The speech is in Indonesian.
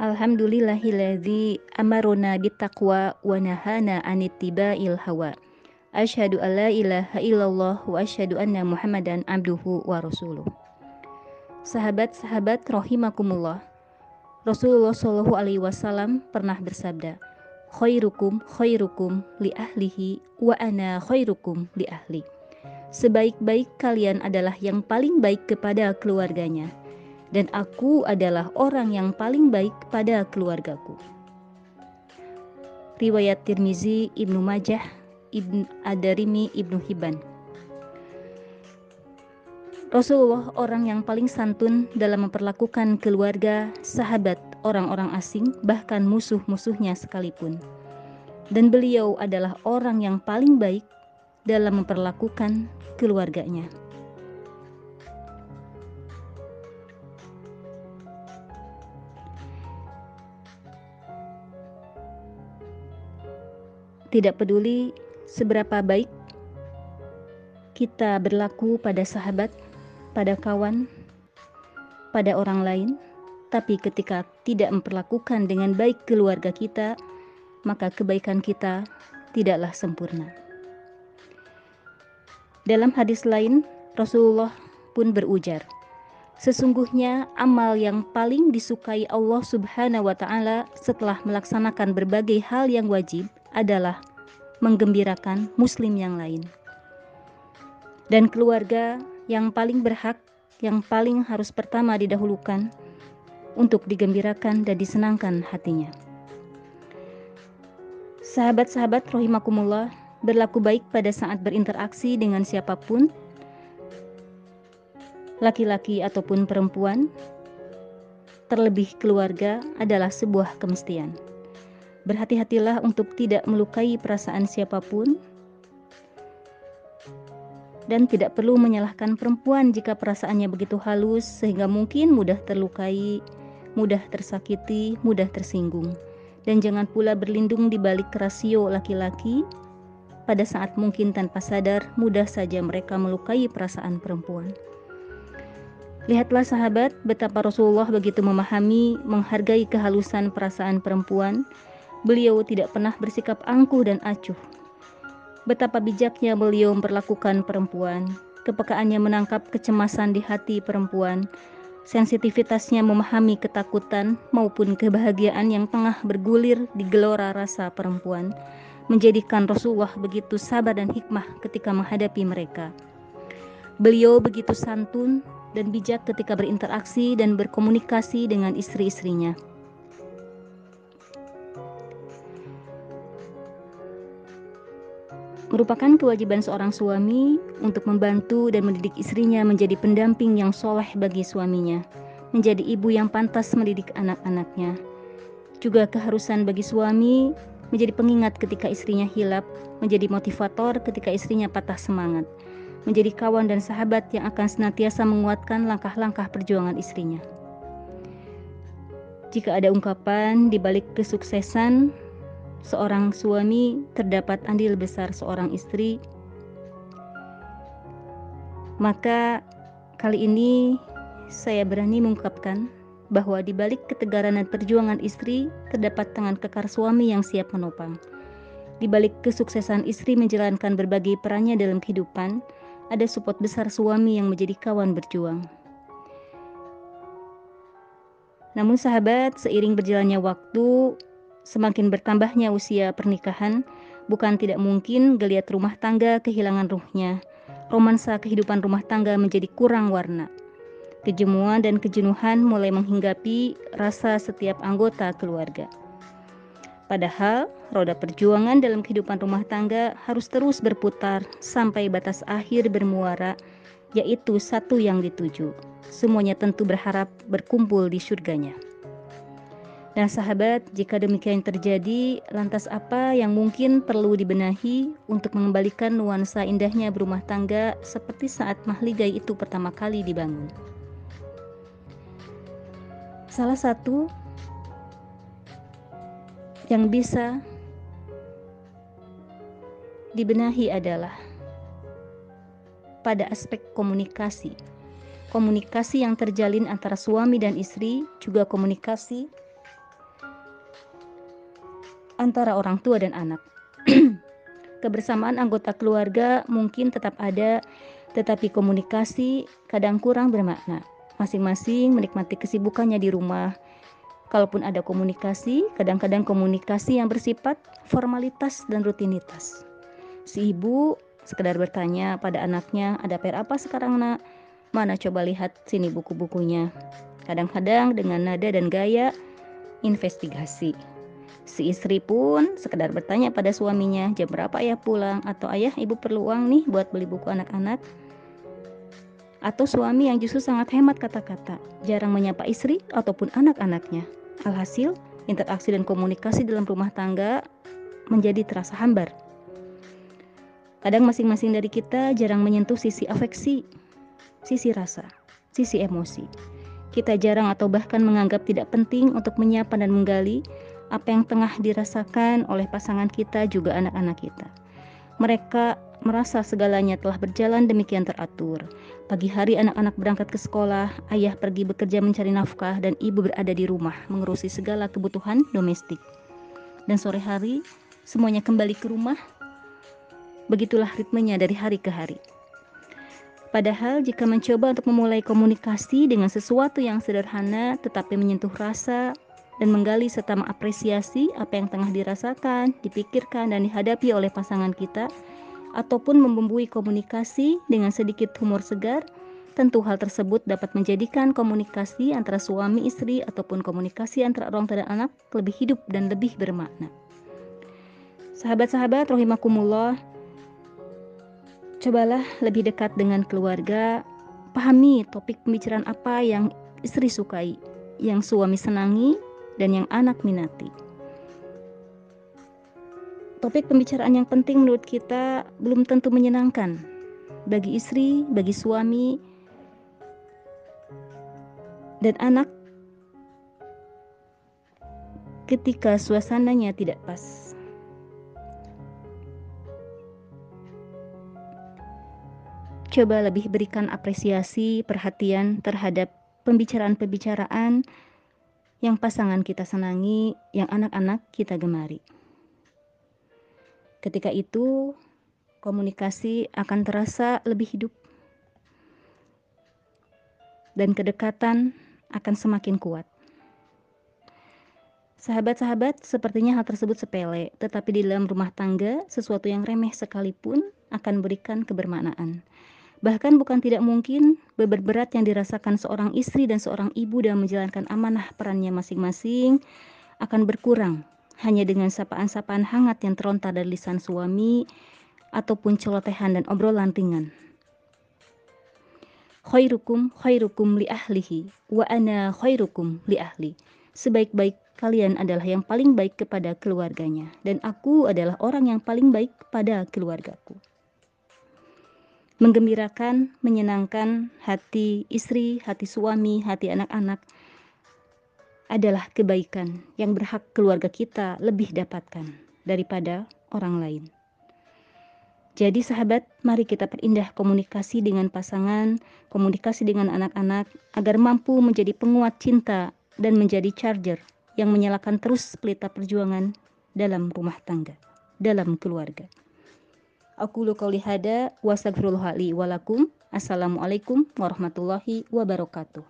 Alhamdulillahilladzi amaruna bittaqwa wa nahana anittiba'il hawa. Asyhadu an la ilaha illallah wa asyhadu anna Muhammadan abduhu wa rasuluh. Sahabat-sahabat rahimakumullah. Rasulullah Shallallahu alaihi wasallam pernah bersabda, "Khairukum khairukum li ahlihi wa ana khairukum li ahli." Sebaik-baik kalian adalah yang paling baik kepada keluarganya dan aku adalah orang yang paling baik pada keluargaku. Riwayat Tirmizi, Ibnu Majah, Ibn Adarimi, Ibnu Hibban. Rasulullah orang yang paling santun dalam memperlakukan keluarga, sahabat, orang-orang asing, bahkan musuh-musuhnya sekalipun. Dan beliau adalah orang yang paling baik dalam memperlakukan keluarganya. Tidak peduli seberapa baik kita berlaku pada sahabat, pada kawan, pada orang lain, tapi ketika tidak memperlakukan dengan baik keluarga kita, maka kebaikan kita tidaklah sempurna. Dalam hadis lain, Rasulullah pun berujar, Sesungguhnya amal yang paling disukai Allah Subhanahu wa taala setelah melaksanakan berbagai hal yang wajib adalah menggembirakan muslim yang lain. Dan keluarga yang paling berhak, yang paling harus pertama didahulukan untuk digembirakan dan disenangkan hatinya. Sahabat-sahabat rohimakumullah berlaku baik pada saat berinteraksi dengan siapa pun, laki-laki ataupun perempuan, terlebih keluarga adalah sebuah kemestian. Berhati-hatilah untuk tidak melukai perasaan siapa pun dan tidak perlu menyalahkan perempuan jika perasaannya begitu halus sehingga mungkin mudah terlukai, mudah tersakiti, mudah tersinggung. Dan jangan pula berlindung di balik rasio laki-laki pada saat mungkin tanpa sadar mudah saja mereka melukai perasaan perempuan. Lihatlah sahabat betapa Rasulullah begitu memahami, menghargai kehalusan perasaan perempuan Beliau tidak pernah bersikap angkuh dan acuh. Betapa bijaknya beliau memperlakukan perempuan, kepekaannya menangkap kecemasan di hati perempuan, sensitivitasnya memahami ketakutan maupun kebahagiaan yang tengah bergulir di gelora rasa perempuan, menjadikan Rasulullah begitu sabar dan hikmah ketika menghadapi mereka. Beliau begitu santun dan bijak ketika berinteraksi dan berkomunikasi dengan istri-istrinya. Merupakan kewajiban seorang suami untuk membantu dan mendidik istrinya menjadi pendamping yang soleh bagi suaminya, menjadi ibu yang pantas mendidik anak-anaknya. Juga keharusan bagi suami menjadi pengingat ketika istrinya hilap, menjadi motivator ketika istrinya patah semangat, menjadi kawan dan sahabat yang akan senantiasa menguatkan langkah-langkah perjuangan istrinya. Jika ada ungkapan di balik kesuksesan, seorang suami terdapat andil besar seorang istri, maka kali ini saya berani mengungkapkan bahwa di balik ketegaran dan perjuangan istri terdapat tangan kekar suami yang siap menopang. Di balik kesuksesan istri menjalankan berbagai perannya dalam kehidupan, ada support besar suami yang menjadi kawan berjuang. Namun sahabat, seiring berjalannya waktu, Semakin bertambahnya usia pernikahan, bukan tidak mungkin geliat rumah tangga kehilangan ruhnya. Romansa kehidupan rumah tangga menjadi kurang warna. Kejemuan dan kejenuhan mulai menghinggapi rasa setiap anggota keluarga. Padahal, roda perjuangan dalam kehidupan rumah tangga harus terus berputar sampai batas akhir bermuara, yaitu satu yang dituju. Semuanya tentu berharap berkumpul di surganya. Nah, sahabat, jika demikian terjadi, lantas apa yang mungkin perlu dibenahi untuk mengembalikan nuansa indahnya berumah tangga seperti saat mahligai itu pertama kali dibangun? Salah satu yang bisa dibenahi adalah pada aspek komunikasi. Komunikasi yang terjalin antara suami dan istri juga komunikasi antara orang tua dan anak. Kebersamaan anggota keluarga mungkin tetap ada, tetapi komunikasi kadang kurang bermakna. Masing-masing menikmati kesibukannya di rumah. Kalaupun ada komunikasi, kadang-kadang komunikasi yang bersifat formalitas dan rutinitas. Si ibu sekedar bertanya pada anaknya, "Ada PR apa sekarang, Nak?" "Mana coba lihat sini buku-bukunya." Kadang-kadang dengan nada dan gaya investigasi. Si istri pun sekedar bertanya pada suaminya, "Jam berapa ayah pulang?" atau "Ayah, ibu perlu uang nih buat beli buku anak-anak." Atau suami yang justru sangat hemat kata-kata, jarang menyapa istri ataupun anak-anaknya. Alhasil, interaksi dan komunikasi dalam rumah tangga menjadi terasa hambar. Kadang masing-masing dari kita jarang menyentuh sisi afeksi, sisi rasa, sisi emosi. Kita jarang atau bahkan menganggap tidak penting untuk menyapa dan menggali apa yang tengah dirasakan oleh pasangan kita juga anak-anak kita. Mereka merasa segalanya telah berjalan demikian teratur. Pagi hari anak-anak berangkat ke sekolah, ayah pergi bekerja mencari nafkah dan ibu berada di rumah mengurusi segala kebutuhan domestik. Dan sore hari semuanya kembali ke rumah Begitulah ritmenya dari hari ke hari. Padahal jika mencoba untuk memulai komunikasi dengan sesuatu yang sederhana tetapi menyentuh rasa dan menggali serta mengapresiasi apa yang tengah dirasakan, dipikirkan dan dihadapi oleh pasangan kita ataupun membumbui komunikasi dengan sedikit humor segar, tentu hal tersebut dapat menjadikan komunikasi antara suami istri ataupun komunikasi antara orang tua dan anak lebih hidup dan lebih bermakna. Sahabat-sahabat rahimakumullah, Cobalah lebih dekat dengan keluarga, pahami topik pembicaraan apa yang istri sukai, yang suami senangi, dan yang anak minati. Topik pembicaraan yang penting menurut kita belum tentu menyenangkan bagi istri, bagi suami, dan anak ketika suasananya tidak pas. coba lebih berikan apresiasi, perhatian terhadap pembicaraan-pembicaraan yang pasangan kita senangi, yang anak-anak kita gemari. Ketika itu, komunikasi akan terasa lebih hidup, dan kedekatan akan semakin kuat. Sahabat-sahabat, sepertinya hal tersebut sepele, tetapi di dalam rumah tangga, sesuatu yang remeh sekalipun akan berikan kebermaknaan. Bahkan bukan tidak mungkin beban berat yang dirasakan seorang istri dan seorang ibu dalam menjalankan amanah perannya masing-masing akan berkurang hanya dengan sapaan-sapaan hangat yang terontar dari lisan suami ataupun celotehan dan obrolan ringan. Khairukum khairukum li ahlihi wa ana khairukum li ahli. Sebaik-baik kalian adalah yang paling baik kepada keluarganya dan aku adalah orang yang paling baik pada keluargaku menggembirakan, menyenangkan hati istri, hati suami, hati anak-anak adalah kebaikan yang berhak keluarga kita lebih dapatkan daripada orang lain. Jadi sahabat, mari kita perindah komunikasi dengan pasangan, komunikasi dengan anak-anak agar mampu menjadi penguat cinta dan menjadi charger yang menyalakan terus pelita perjuangan dalam rumah tangga, dalam keluarga. Aku lu hada wa Assalamualaikum warahmatullahi wabarakatuh.